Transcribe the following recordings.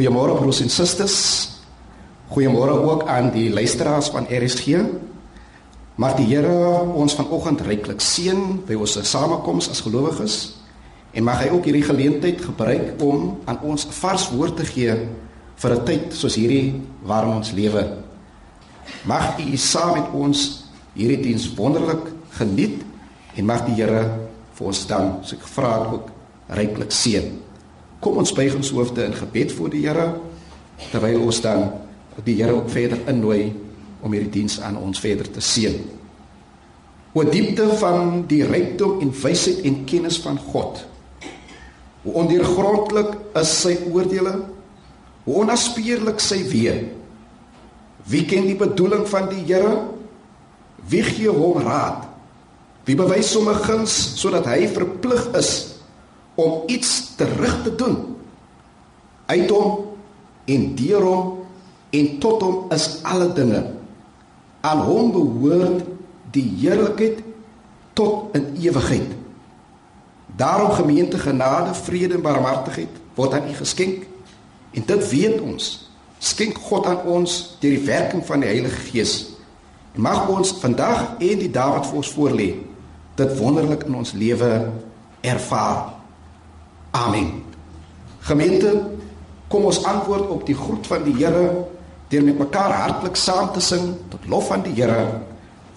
Goeiemôre broers en susters. Goeiemôre ook aan die luisteraars van RSG. Mag die Here ons vanoggend ryklik seën by ons samekoms as gelowiges en mag hy ook hierdie geleentheid gebruik om aan ons 'n vars woord te gee vir 'n tyd soos hierdie waarin ons lewe. Mag U saam met ons hierdie diens wonderlik geniet en mag die Here vir ons dan, so ek vra ook ryklik seën. Kom ons buig ons hoofde in gebed voor die Here terwyl ons dan die Here ook verder innooi om hierdie diens aan ons verder te seën. O diepte van die rykdom en wysheid en kennis van God. Hoe ondeurgrondelik is sy oordeele? Hoe onnaspeurlik sy weë? Wie ken die bedoeling van die Here? Wie gee hom raad? Wie bewys hom 'n guns sodat hy verplig is om iets terug te doen. Uit hom en deur hom en tot hom is alle dinge. Aan hom behoort die heerlikheid tot in ewigheid. Daarom gemeente genade vrede en barmhartigheid word aan u geskenk. En dit weet ons. Skenk God aan ons deur die werking van die Heilige Gees. En mag ons vandag en die dae wat voor ons voorlê dit wonderlik in ons lewe ervaar Amen. Gemeente, kom ons antwoord op die groet van die Here deur met mekaar hartlik saam te sing tot lof van die Here.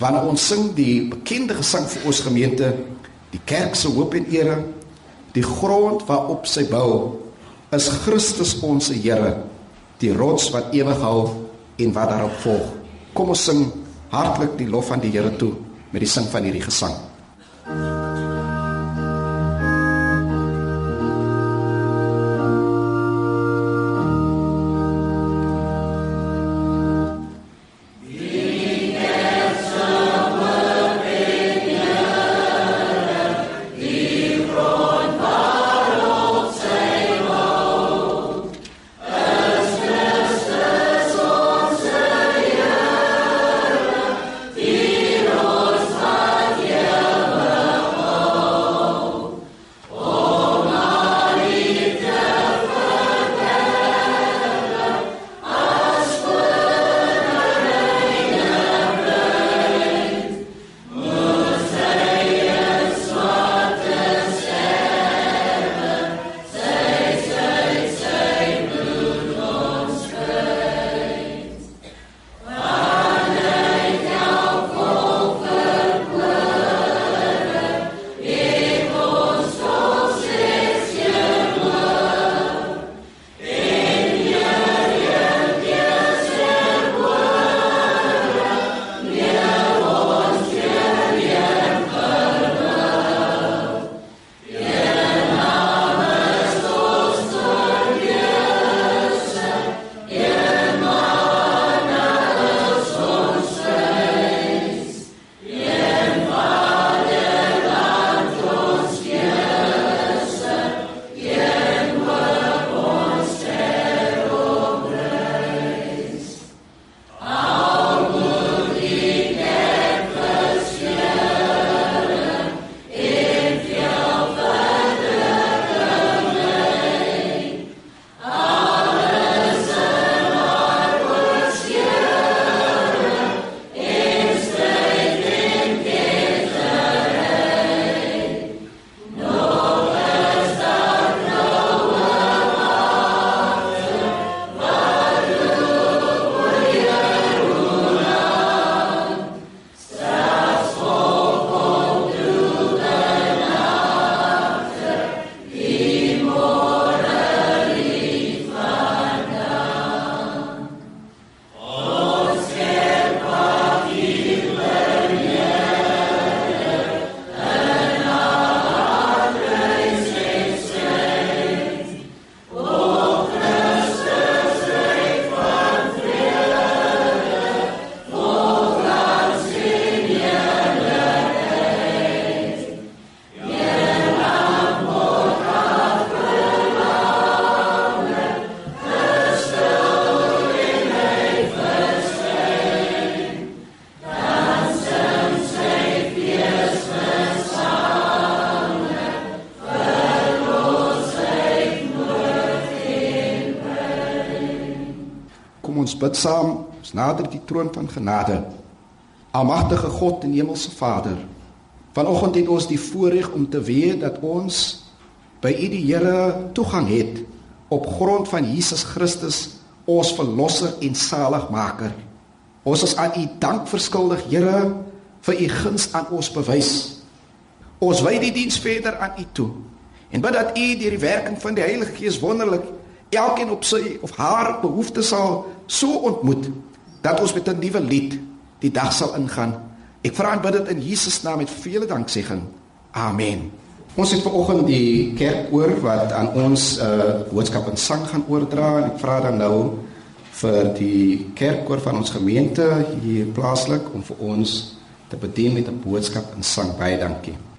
Wanneer ons sing die bekende gesang vir ons gemeente, die kerk se hoop en ere, die grond waarop sy bou, is Christus ons Here, die rots wat ewig hou en wat daarop volg. Kom ons sing hartlik die lof van die Here toe met die sing van hierdie gesang. ons bid saam, ons nader die troon van genade. Almagtige God en Hemelse Vader, vanoggend het ons die voorreg om te weet dat ons by U die Here toegang het op grond van Jesus Christus, ons verlosser en saligmaker. Ons is aan U dank verskuldig, Here, vir U guns aan ons bewys. Ons wy die diens verder aan U toe. En bid dat U deur die werking van die Heilige Gees wonderlik elkeen op sy of haar behoeftes sal so ontmoet dat ons met 'n nuwe lied die dag sal ingaan. Ek vra en bid dit in Jesus naam met vele danksegging. Amen. Ons het vanoggend die kerk oor wat aan ons uh, boodskap in sang gaan oordra en ek vra dan nou vir die kerkkoor van ons gemeente hier plaaslik om vir ons te bedien met 'n boodskap in sang. Baie dankie.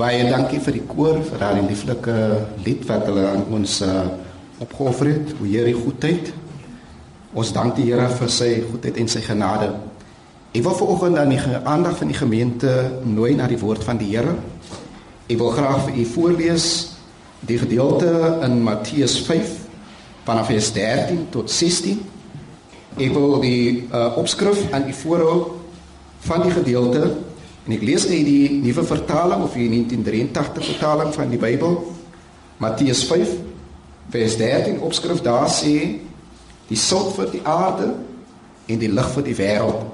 Baie dankie vir die koor vir daardie lieflike lied wat hulle aan ons uh, opgeoffer het. O Here, goedheid. Ons dank die Here vir sy goedheid en sy genade. Ek wil vanoggend aan die aandag van die gemeente nooi na die woord van die Here. Ek wil graag vir u voorlees die gedeelte in Matteus 5 vanaf vers 13 tot 16. Ek wil die uh, opskrif aan u voorhou van die gedeelte En ek lees uit die nuwe vertaling of die 1983 vertaling van die Bybel. Matteus 5 vers 13 opskrif daar sê die sout vir die aarde en die lig vir die wêreld.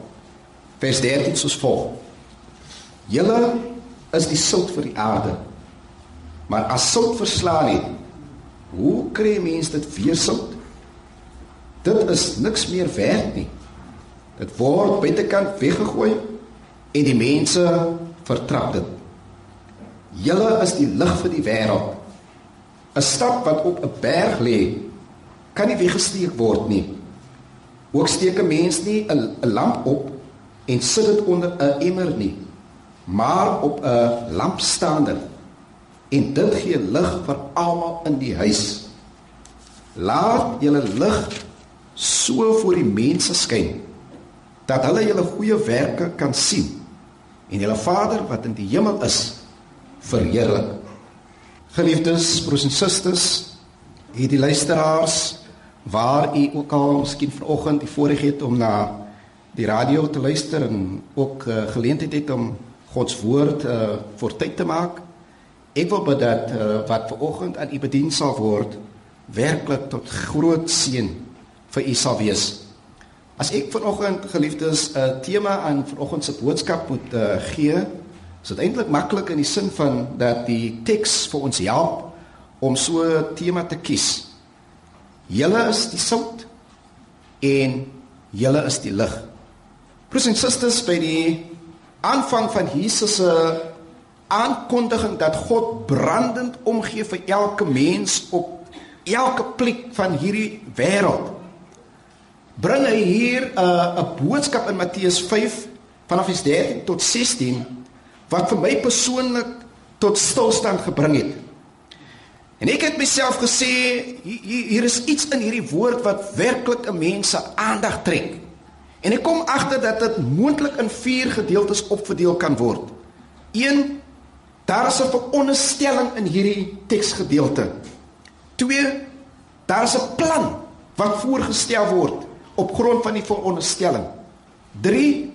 Vers 13 soos volg: Julle is die sout vir die aarde. Maar as sout verslaan het, hoe kry mense dit weer sout? Dit is niks meer werd nie. Dit word buitekant weggegooi en die mense vertrap dit. Julle is die lig vir die wêreld. 'n Stad wat op 'n berg lê, kan nie weggesteek word nie. Ook steek 'n mens nie 'n lamp op en sit dit onder 'n emmer nie, maar op 'n lampstander en dit gee lig vir almal in die huis. Laat julle lig so voor die mense skyn dat hulle julle goeie werke kan sien en julle Vader wat in die hemel is verheerlik. Geliefdes broers en susters, hierdie luisteraars waar u ook al miskien vanoggend die voorreg het om na die radio te luister en ook uh, geleentheid het om God se woord uh vir tyd te maak. Ek wil bid dat uh, wat ver oggend aan u bedien sal word werklik tot groot seën vir u sal wees. As ek vanoggend geliefdes 'n uh, tema aan vanoggend se boodskap moet uh, gee, is dit eintlik maklik in die sin van dat die teks vir ons help om so 'n tema te kies. Julle is die sout en julle is die lig. Broers en susters, by die aanvang van Jesus se aankondiging dat God brandend omgee vir elke mens op elke plek van hierdie wêreld bring hy hier 'n uh, 'n boodskap in Matteus 5 vanaf vers 13 tot 16 wat vir my persoonlik tot stilstand gebring het. En ek het myself gesê hier, hier is iets in hierdie woord wat werklik 'n mens se aandag trek. En ek kom agter dat dit moontlik in vier gedeeltes opverdeel kan word. 1 Daar is 'n veronderstelling in hierdie teksgedeelte. 2 Daar is 'n plan wat voorgestel word op grond van die veronderstelling. 3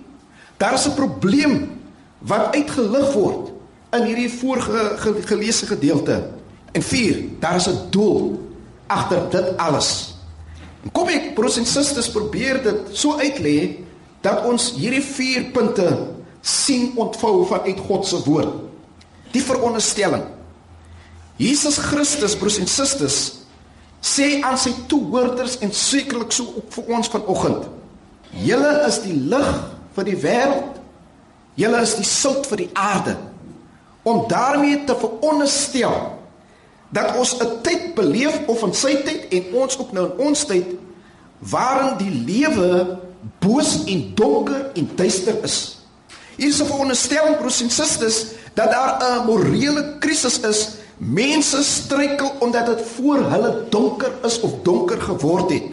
Daar is 'n probleem wat uitgelig word in hierdie voorgeleesde gedeelte. En 4 Daar is 'n doel agter dit alles. Kom ek broers en susters probeer dit so uitlê dat ons hierdie vier punte sien ontvou vanuit God se woord. Die veronderstelling. Jesus Christus broers en susters sê aan sy toehoorders en sekerlik so ook vir ons vanoggend. Julle is die lig vir die wêreld. Julle is die sout vir die aarde. Om daarmee te veronderstel dat ons 'n tyd beleef of in sy tyd en ons ook nou in ons tyd waarin die lewe boos en donker en duister is. Hier is 'n veronderstelling broers en susters dat daar 'n morele krisis is Mense struikel omdat dit voor hulle donker is of donker geword het.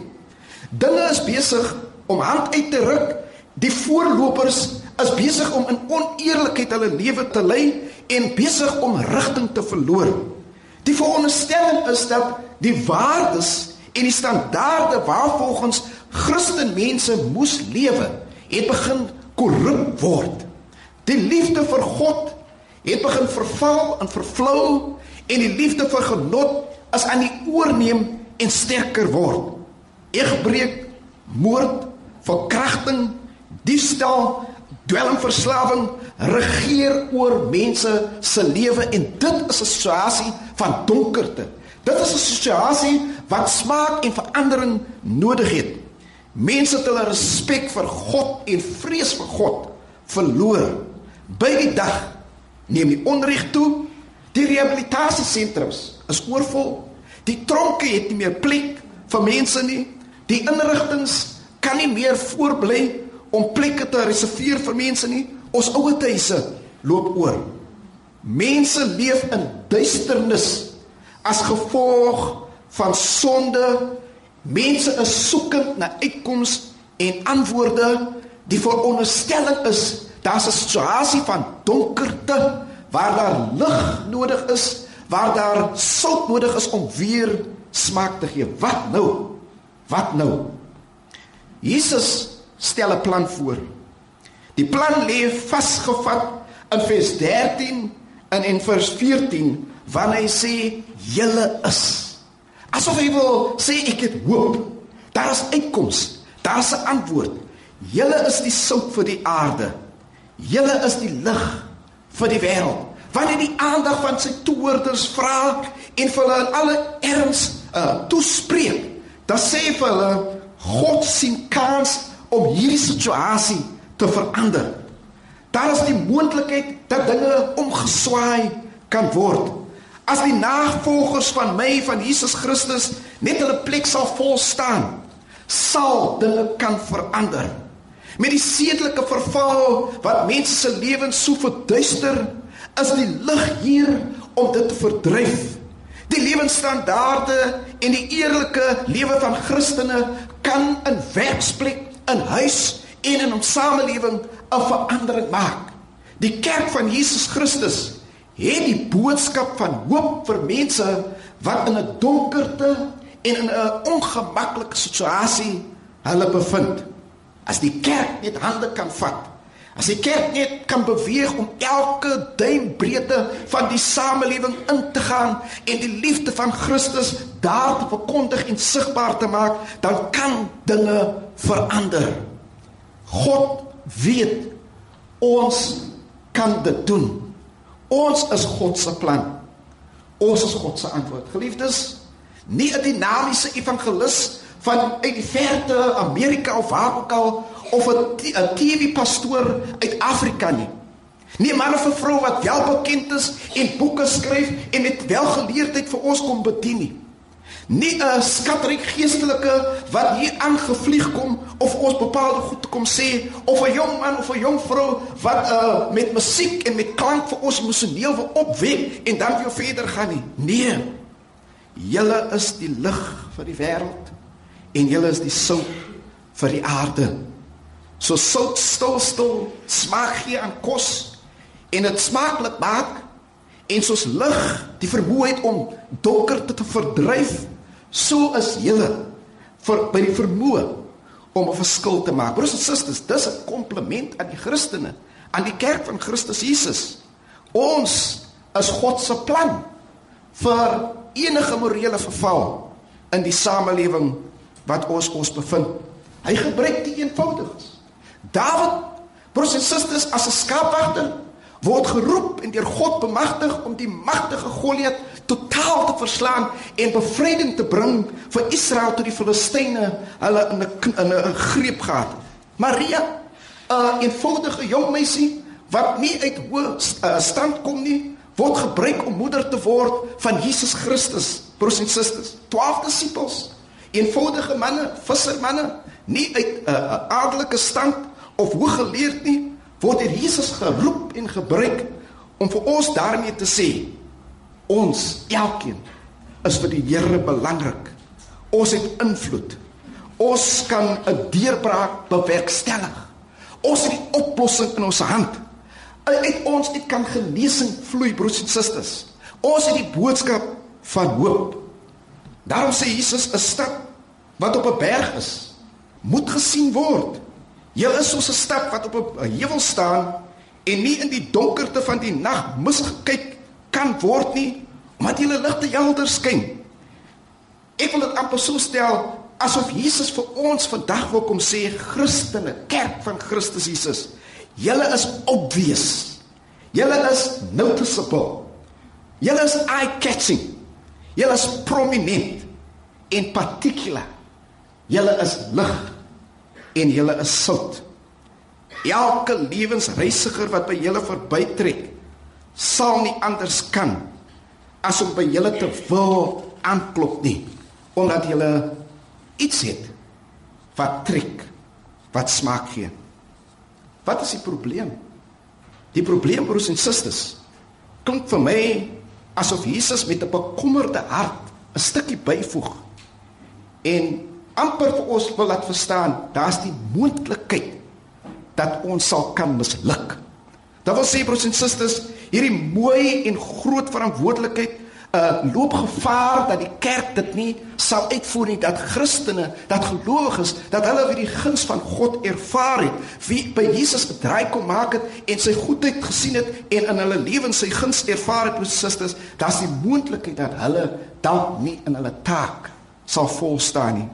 Dinge is besig om hand uit te ruk. Die voorlopers is besig om in oneerlikheid hulle lewe te lei en besig om rigting te verloor. Die veronderstelling is dat die waardes en die standaarde waarvolgens Christenmense moes lewe, het begin korrup word. Die liefde vir God het begin verval en vervlou en die liefde vir genot as aan die oorneem en sterker word. Egbreek, moord, verkrachting, diefstal, dwelmverslawing regeer oor mense se lewe en dit is 'n situasie van donkerte. Dit is 'n situasie wat smaak en verandering nodig het. Mense het hulle respek vir God en vrees vir God verloor. By die dag neem die onreg toe Die rehabilitasiesentrums is oorvol. Die tronke het nie meer plek vir mense nie. Die inrigtinge kan nie meer voorbly om plekke te reserveer vir mense nie. Ons ouer huise loop oor. Mense leef in duisternis as gevolg van sonde. Mense is soekend na uitkomste en antwoorde. Die veronderstelling is daar's 'n situasie van donkerte waar daar lig nodig is, waar daar sout nodig is om weer smaak te gee. Wat nou? Wat nou? Jesus stel 'n plan voor. Die plan lê vasgevat in vers 13 en in vers 14 wanneer hy sê julle is. Asof hy wil sê ek het hoop. Daar is uitkoms. Daar's 'n antwoord. Julle is die sout vir die aarde. Julle is die lig vir die wêreld. Wanneer die aandag van sy toehoorders vra en vir hulle in alle erns uh, toespreek, dan sê hy vir hulle God sien kans om hierdie situasie te verander. Daar is die moontlikheid dat dinge omgeswaai kan word. As die navolgers van my van Jesus Christus net hulle plek sal vol staan, sal dinge kan verander. Met die sedelike verval wat mense se lewens so verduister, is die lig hier om dit te verdryf. Die lewensstandaarde en die eerlike lewe van Christene kan in werksplek, in huis en in ons samelewing 'n verandering maak. Die kerk van Jesus Christus het die boodskap van hoop vir mense wat in 'n donkerte en in 'n ongemaklike situasie hulle bevind. As die kerk net hande kan vat, As die kerk net kan beweeg om elke duimbreedte van die samelewing in te gaan en die liefde van Christus daar te verkondig en sigbaar te maak, dan kan dinge verander. God weet ons kan dit doen. Ons is God se plan. Ons is God se antwoord. Geliefdes, nie 'n dinamiese evangelis van uit die verte Amerika of waar ook al of 'n TV-pastoor uit Afrika nie. Nie maar 'n vrou wat wel bekend is en boeke skryf en met welgeleerdheid vir ons kom bedien nie. Nie 'n skatryk geestelike wat hier aangevlieg kom of ons bepaalde goed kom sê of 'n jong man of 'n jong vrou wat uh, met musiek en met klank vir ons emosioneel wil opwek en dan weer verder gaan nie. Nee. Julle is die lig vir die wêreld en julle is die sout vir die aarde. So sout stil stil smaak gee aan kos en dit smaaklik maak en soos lig die vermoë het om donkerte te verdryf, so is julle vir by die vermoë om 'n verskil te maak. Broers en susters, dis 'n kompliment aan die Christene, aan die kerk van Christus Jesus. Ons is God se plan vir enige morele verval in die samelewing wat ons ons bevind. Hy gebruik die eenvoudiges. Dawid, broers en susters, as 'n skaapwagter word geroep en deur God bemagtig om die magtige Goliat totaal te verslaan en bevryding te bring vir Israel tot die Filistyne hulle in 'n in 'n greep gehad. Maria, 'n eenvoudige jong meisie wat nie uit hoë uh, stand kom nie, word gebruik om moeder te word van Jesus Christus. Broers en susters, 12 disippels, eenvoudige manne, vissermanne, nie uit 'n uh, adelike stand of hooggeleerd nie, word hier Jesus geroep en gebruik om vir ons daarmee te sê ons elkeen is vir die Here belangrik. Ons het invloed. Ons kan 'n deurbraak bewerkstellig. Ons het die oplossing in ons hand. Uit ons dit kan genesing vloei broers en susters. Ons het die boodskap van hoop. Daarom sê Jesus 'n stad wat op 'n berg is, moet gesien word. Jy is soos 'n stad wat op 'n heuwel staan en nie in die donkerte van die nag misgekyk kan word nie, omdat jy 'n ligte helder skyn. Ek wil dit amper so stel asof Jesus vir ons vandag wil kom sê Christene, kerk van Christus Jesus. Julle is obvious. Julle is noticeable. Julle is eye-catching. Julle is prominent in particular. Julle is lig en julle is sout. Elke lewensreisiger wat by julle verbytrek, sal nie anders kan as om by julle te wil aanklop nie, omdat julle iets het wat trek, wat smaak gee. Wat is die probleem? Die probleem broers en susters klink vir my asof Jesus met 'n bekommerde hart 'n stukkie byvoeg en amper vir ons wil laat verstaan, daar's die moontlikheid dat ons sal kan misluk. Dit wil sê broers en susters, hierdie mooi en groot verantwoordelikheid uh loop gevaar dat die kerk dit nie sal uitvoer nie dat Christene, dat gelowiges, dat hulle weer die guns van God ervaar het, wie by Jesus gedraai kom maak het en sy goedheid gesien het en in hulle lewens sy guns ervaar het, broers en susters, daar's die moontlikheid dat hulle dalk nie in hulle taak sal volstaan nie.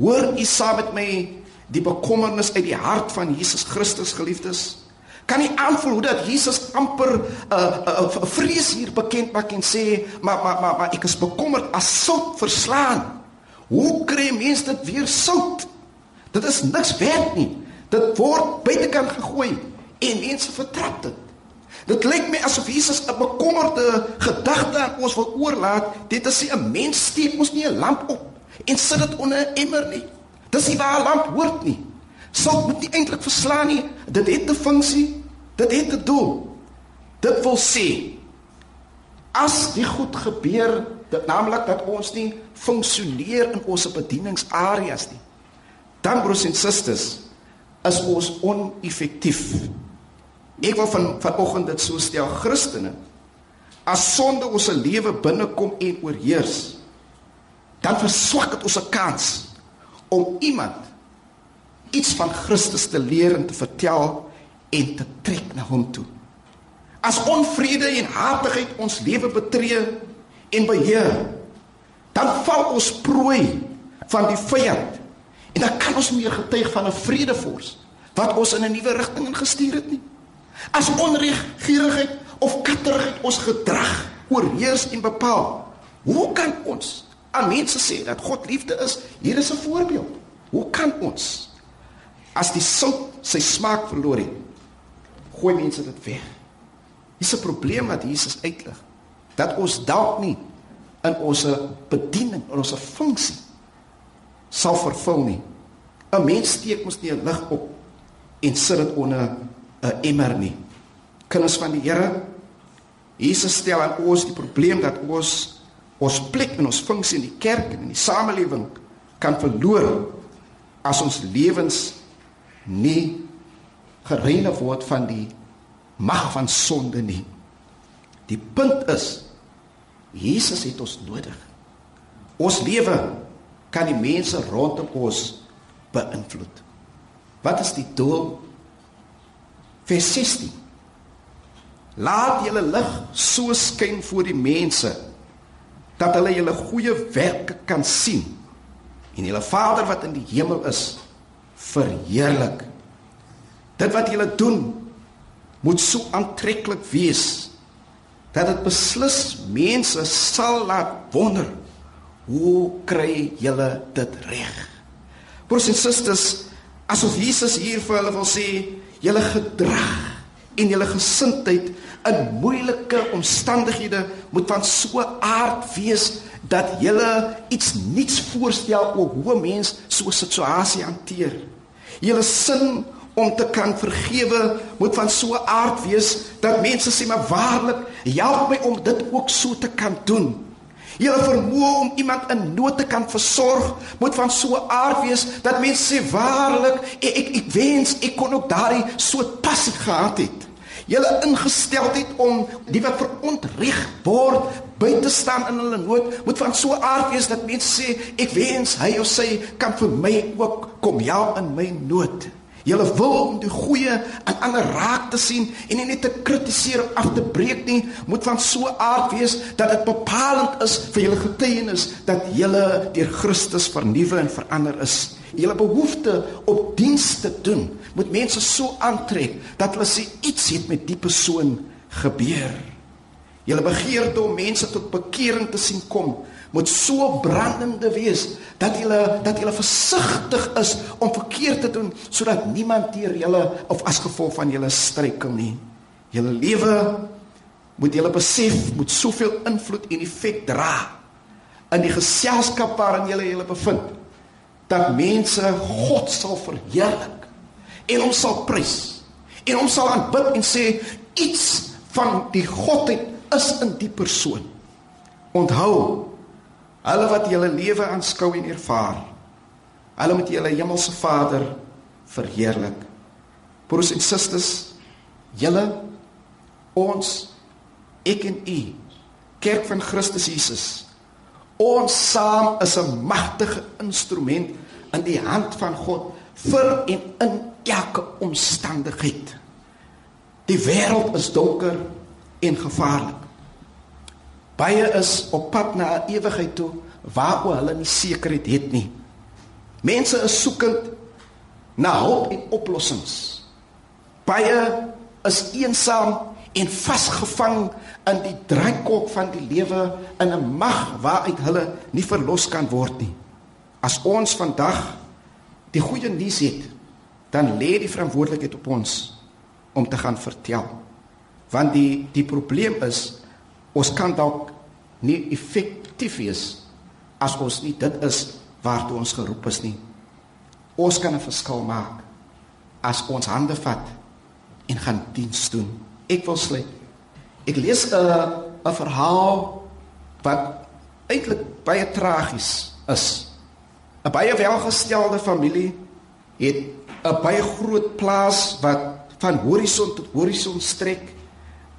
Hoor u saam met my die bekommernis uit die hart van Jesus Christus geliefdes? Kan u aanvoel hoe dat Jesus amper 'n uh, uh, uh, vrees hier bekend maak en sê, "Maar maar maar, maar ek is bekommerd as sout verslaan. Hoe kry mense dit weer sout? Dit is niks werd nie. Dit word buitekant gegooi en mense vertrap dit." Dit lyk my asof Jesus 'n bekommerde gedagte aan ons wil oorlaat. Dit is 'n mens steek mos nie 'n lamp op en sit dit onder 'n emmer nie. Dis nie waar 'n lamp hoort nie. Sout moet nie eintlik verslaan nie. Dit het 'n funksie. Dit het 'n doel. Dit wil sê as die goed gebeur, dit naamlik dat ons nie funksioneer in ons bedieningsareas nie. Dan broers en susters, is ons oneffektief. Ek wil van vanoggend dit so stel, Christene, as sonde ons se lewe binnekom en oorheers, dan verswak dit ons kans om iemand iets van Christus te leer en te vertel en te trek na hom toe. As onvrede en hatigheid ons lewe betree en beheer, dan val ons prooi van die vyand. En dan kan ons meer getuig van 'n vredevors wat ons in 'n nuwe rigting ingestuur het nie. As onreg, gierigheid of katterigheid ons gedrag oorheers en bepaal, hoe kan ons aan mense sê dat God liefde is? Hier is 'n voorbeeld. Hoe kan ons as die sout sy smaak verloor het, gooi mense dit weg? Dis 'n probleem wat Jesus uitlig. Dat ons dalk nie in ons bediening, in ons funksie sal vervul nie. 'n Mens steek mos nie 'n lig op en sit dit onder 'n emmer nie. Kinders van die Here, Jesus stel aan ons die probleem dat ons ons plek in ons funksie in die kerk en in die samelewing kan verloor as ons lewens nie gereinig word van die mag van sonde nie. Die punt is Jesus het ons nodig. Ons lewe kan die mense rondom ons beïnvloed. Wat is die doel? Vers 16. Laat julle lig so skyn voor die mense dat hulle julle goeie werke kan sien en julle Vader wat in die hemel is verheerlik. Dit wat julle doen moet so aantreklik wees dat dit beslis mense sal laat wonder hoe kry julle dit reg broers en susters asof Jesus hier vir hulle wil sê julle gedrag en julle gesindheid in moeilike omstandighede moet van so aard wees dat julle iets niets voorstel oor hoe 'n mens so 'n situasie hanteer. Julle sin om te kan vergewe moet van so aard wees dat mense sê maar waarlik help my om dit ook so te kan doen. Julle vermoë om iemand in nood te kan versorg moet van so 'n aard wees dat mense sê waarlik ek ek, ek wens ek kon ook daardie so passie gehad het. Julle ingesteldheid om die wat verontreg word by te staan in hulle nood moet van so 'n aard wees dat mense sê ek wens hy of sy kan vir my ook kom help in my nood. Julle wil om die goeie aan ander raak te sien en nie net te kritiseer of af te breek nie, moet van so aard wees dat dit bepalend is vir julle getuienis dat julle deur Christus vernuwe en verander is. Julle behoefte op diens te doen moet mense so aantrek dat hulle sê iets het met die persoon gebeur. Julle begeerte om mense tot bekering te sien kom moet so brandende wees dat jy dat jy versigtig is om verkeerd te doen sodat niemand deur julle of as gevolg van julle struikel nie. Julle lewe moet julle besef moet soveel invloed en effek dra in die geselskap waarin julle julle bevind dat mense God sal verheerlik en hom sal prys en hom sal aanbid en sê iets van die godheid is in die persoon. Onthou Hulle wat julle lewe aanskou en ervaar. Hulle moet julle hemelse Vader verheerlik. Broers en susters, julle ons ek en u kerk van Christus Jesus. Ons saam is 'n magtige instrument in die hand van God vir en in elke omstandigheid. Die wêreld is donker en gevaarlik. Baie is op pad na 'n ewigheid toe waaroor hulle nie sekerheid het nie. Mense is soekend na hulp en oplossings. Baie is eensaam en vasgevang in die draaikolk van die lewe in 'n mag waaruit hulle nie verlos kan word nie. As ons vandag die goeie nuus het, dan lê die verantwoordelikheid op ons om te gaan vertel. Want die die probleem is ons kan dalk nie effektief wees as ons nie dit is waartoe ons geroep is nie. Ons kan 'n verskil maak as ons hande vat en gaan diens doen. Ek wil sluit. Ek lees 'n 'n verhaal wat eintlik baie tragies is. 'n Baie welgestelde familie het 'n baie groot plaas wat van horison tot horison strek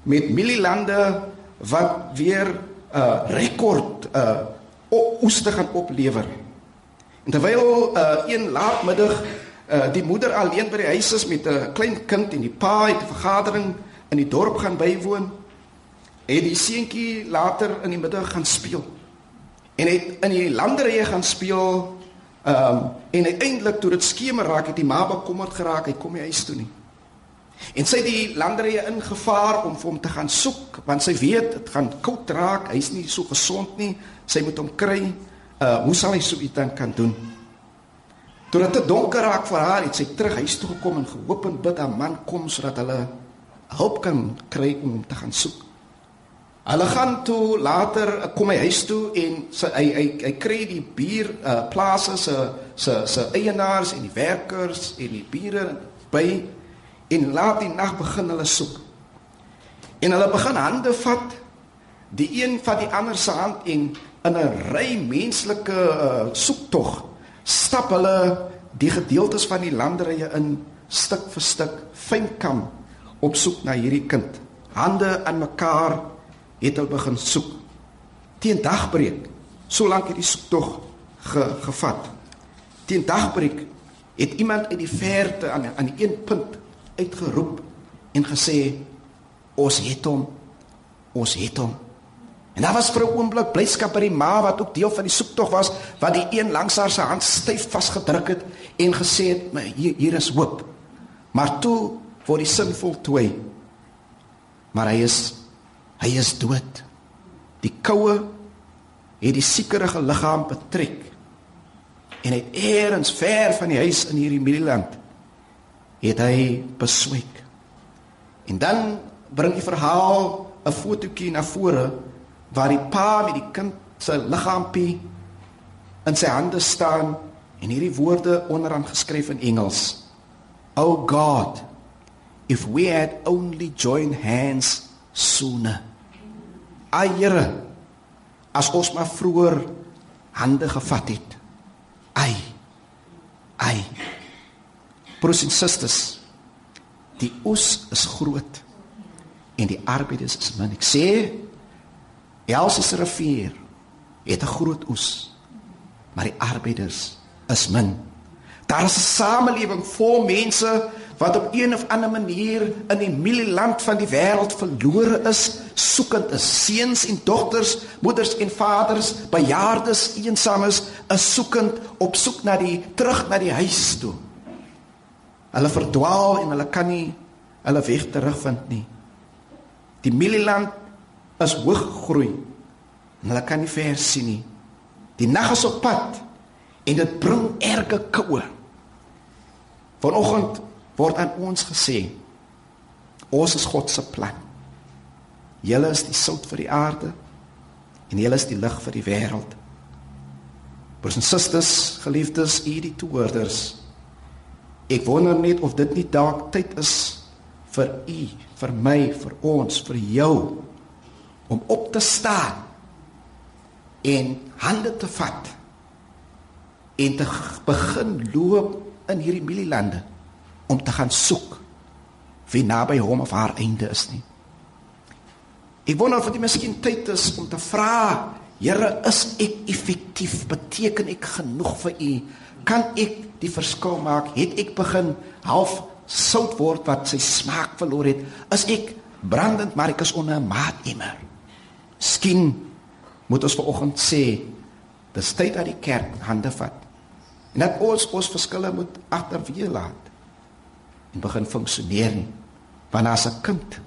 met mielielande wat weer 'n uh, rekord uh oeste gaan oplewer. En terwyl uh een laatmiddag uh die moeder alleen by die huis is met 'n klein kind en die pa het 'n vergadering in die dorp gaan bywoon. Het die seentjie later in die middag gaan speel. En het in die landerye gaan speel. Ehm um, en uiteindelik toe dit skemer raak, het die ma bekommerd geraak, hy kom nie huis toe nie. En sy het die landerye ingevaar om vir hom te gaan soek, want sy weet dit gaan koud raak, hy's nie so gesond nie. Sy moet hom kry. Uh hoe sal hy so iets dan kan doen? Toe dit donker raak vir haar, het sy terug huis toe gekom en gehoop en bid 'n man kom sodat hulle hulp kan kry om hom te gaan soek. Hulle gaan toe later kom hy huis toe en sy hy hy, hy kry die buur uh plase se se se eienaars en die werkers en die bure by en laat die nag begin hulle soek. En hulle begin hande vat die een van die ander se hand en in 'n ry menslike uh, soektog stap hulle die gedeeltes van die landerye in stuk vir stuk fynkam op soek na hierdie kind. Hande aan mekaar het hulle begin soek. Teen dagbreek, so lank het die soektog ge, gevat. Teen dagbreek het iemand uit die verte aan aan een punt uitgeroep en gesê ons het hom ons het hom En daar was vir 'n oomblik blydskap by die ma wat ook deel van die soektog was, wat die een langs haar se hand styf vasgedruk het en gesê het, "Maar hier hier is hoop." Maar toe word die sin voltooi. Maar hy is hy is dood. Die koue het die siekerige liggaam betrek. En hy eers ver van die huis in hierdie Middieland het hy beswyk. En dan bring die verhaal 'n fotootjie na vore waar die pa met die kind se liggaampie in sy hande staan en hierdie woorde onderaan geskryf in Engels. Oh God, if we had only joined hands sooner. Ayere as ons maar vroeër hande gevat het. Ai. Ai. Broers en susters, die oes is groot en die arbeiders is min. Ek sê Elsies rivier het 'n groot oes, maar die arbeiders is min. Daar is 'n samelewing vol mense wat op een of ander manier in die mielieland van die wêreld verlore is, soekend is, seuns en dogters, moeders en vaders, bejaardes, eensames, is soekend op soek na die terug na die huis toe. Hulle verdwaal en hulle kan nie hulle weg terugvind nie. Die mielieland is hoog groei. En hulle kan nie ver sien nie. Die nag is op pad en dit bring erge koue. Vanoggend word aan ons gesê ons is God se plan. Julle is die sout vir die aarde en julle is die lig vir die wêreld. Broers en susters, geliefdes, u die toehoorders. Ek wonder net of dit nie dalk tyd is vir u, vir my, vir ons, vir jou om op te staan en hande te vat en te begin loop in hierdie mielielande om te gaan soek wie naby hom of haar einde is nie. Ek wonder of dit miskien tyd is om te vra, Here, is ek effektief? Beteken ek genoeg vir U? Kan ek die verskil maak? Het ek begin half sout word wat sy smaak verloor het? Is ek brandend maar ek is onder 'n maatemmer? Skien moet ons vanoggend sê dis tyd dat die kerk hande vat. En dat ons ons verskille moet agterweë laat en begin funksioneer. Want as 'n kind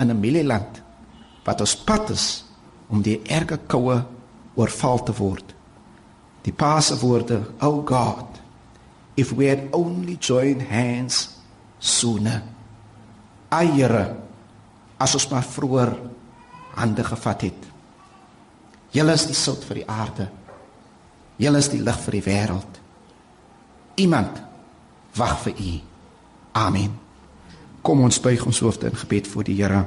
in 'n mielieland wat ons pad is om die erge koue oorval te word. Die paase woorde, "Oh God, if we had only joined hands sooner." Ayere as ons maar vroeër hande gevat het. Julle is die sout vir die aarde. Julle is die lig vir die wêreld. Iemand wag vir u. Amen. Kom ons buig ons hoofde in gebed voor die Here.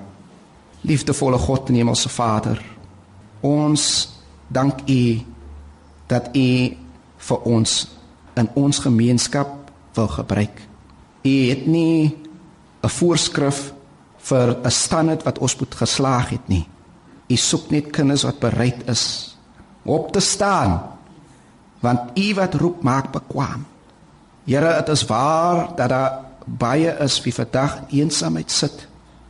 Liefdevolle God Hemelse Vader, ons dank u dat u vir ons in ons gemeenskap wil gebruik. U het nie 'n voorskrif vir 'n standaard wat ons moet geslaag het nie. U soek net kinders wat bereid is op te staan. Want u wat roep maak bekwam. Here, dit is waar dat daar baie is wie vandag in eensaamheid sit.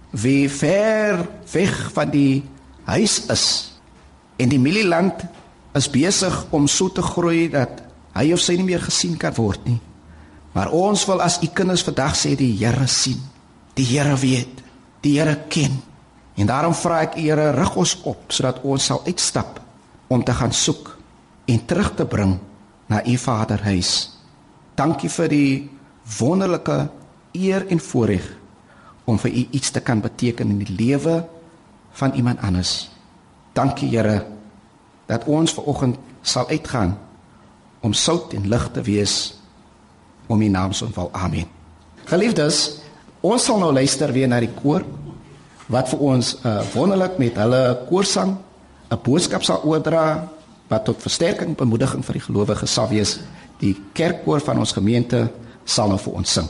Wie ver weg van die huis is. En die mielieland is besig om so te groei dat hy of sy nie meer gesien kan word nie. Maar ons wil as u kinders vandag sê die Here sien. Die Here weet. Die Here ken. En daarom vra ek u Here rig ons op sodat ons sal uitstap om te gaan soek en terug te bring na u Vaderhuis. Dankie vir die wonderlike eer en voorreg om vir u iets te kan beteken in die lewe van iemand anders. Dankie Here dat ons ver oggend sal uitgaan om sout en lig te wees om u naam se val. Amen. Geliefdes, ons sal nou luister weer na die koor wat vir ons uh, wonderlik met hulle koorsang 'n boodskap sal oordra wat tot versterking en bemoediging vir die gelowiges sal wees. Die kerkkoor van ons gemeente sal nou vir ons sing.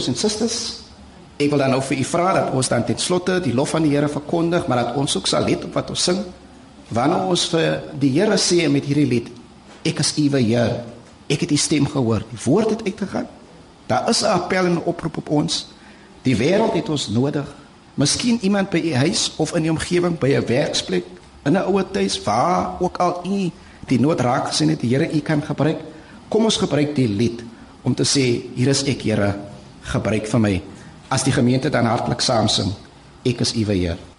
Broers en susters, ek wil dan nou vir u vra dat ons dan ten slotte die lof van die Here verkondig, maar dat ons ook sal let op wat ons sing. Wanneer ons vir die Here sê met hierdie lied, ek is uwe Heer, ek het u stem gehoor, die woord het uitgegaan. Daar is 'n appel en 'n oproep op ons. Die wêreld het ons nodig. Miskien iemand by u huis of in die omgewing by 'n werksplek, in 'n ouer huis, waar ook al u die nood raak gesien het, die Here u kan gebruik. Kom ons gebruik die lied om te sê hier is ek Here gebruik vir my. As die gemeente dan hartlik saam sing ek is uwe Heer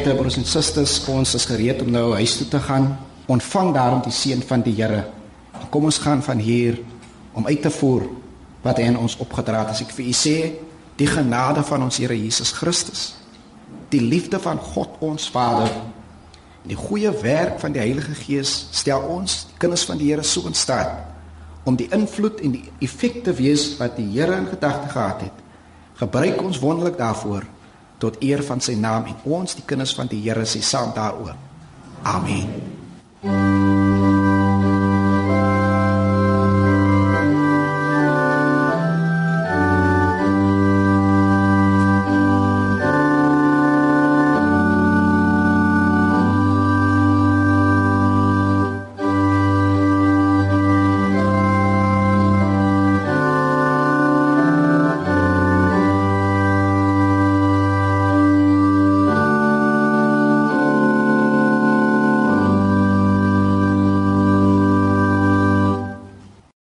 Gemeente broers en susters, ons is gereed om nou huis toe te gaan. Ontvang daarom die seën van die Here. Kom ons gaan van hier om uit te voer wat hy aan ons opgedra het. As ek vir u sê, die genade van ons Here Jesus Christus, die liefde van God ons Vader, die goeie werk van die Heilige Gees stel ons, die kinders van die Here, so in staat om die invloed en die effek te wees wat die Here in gedagte gehad het. Gebruik ons wonderlik daarvoor tot eer van sy naam en ons die kinders van die Here sê saam daaroor. Amen.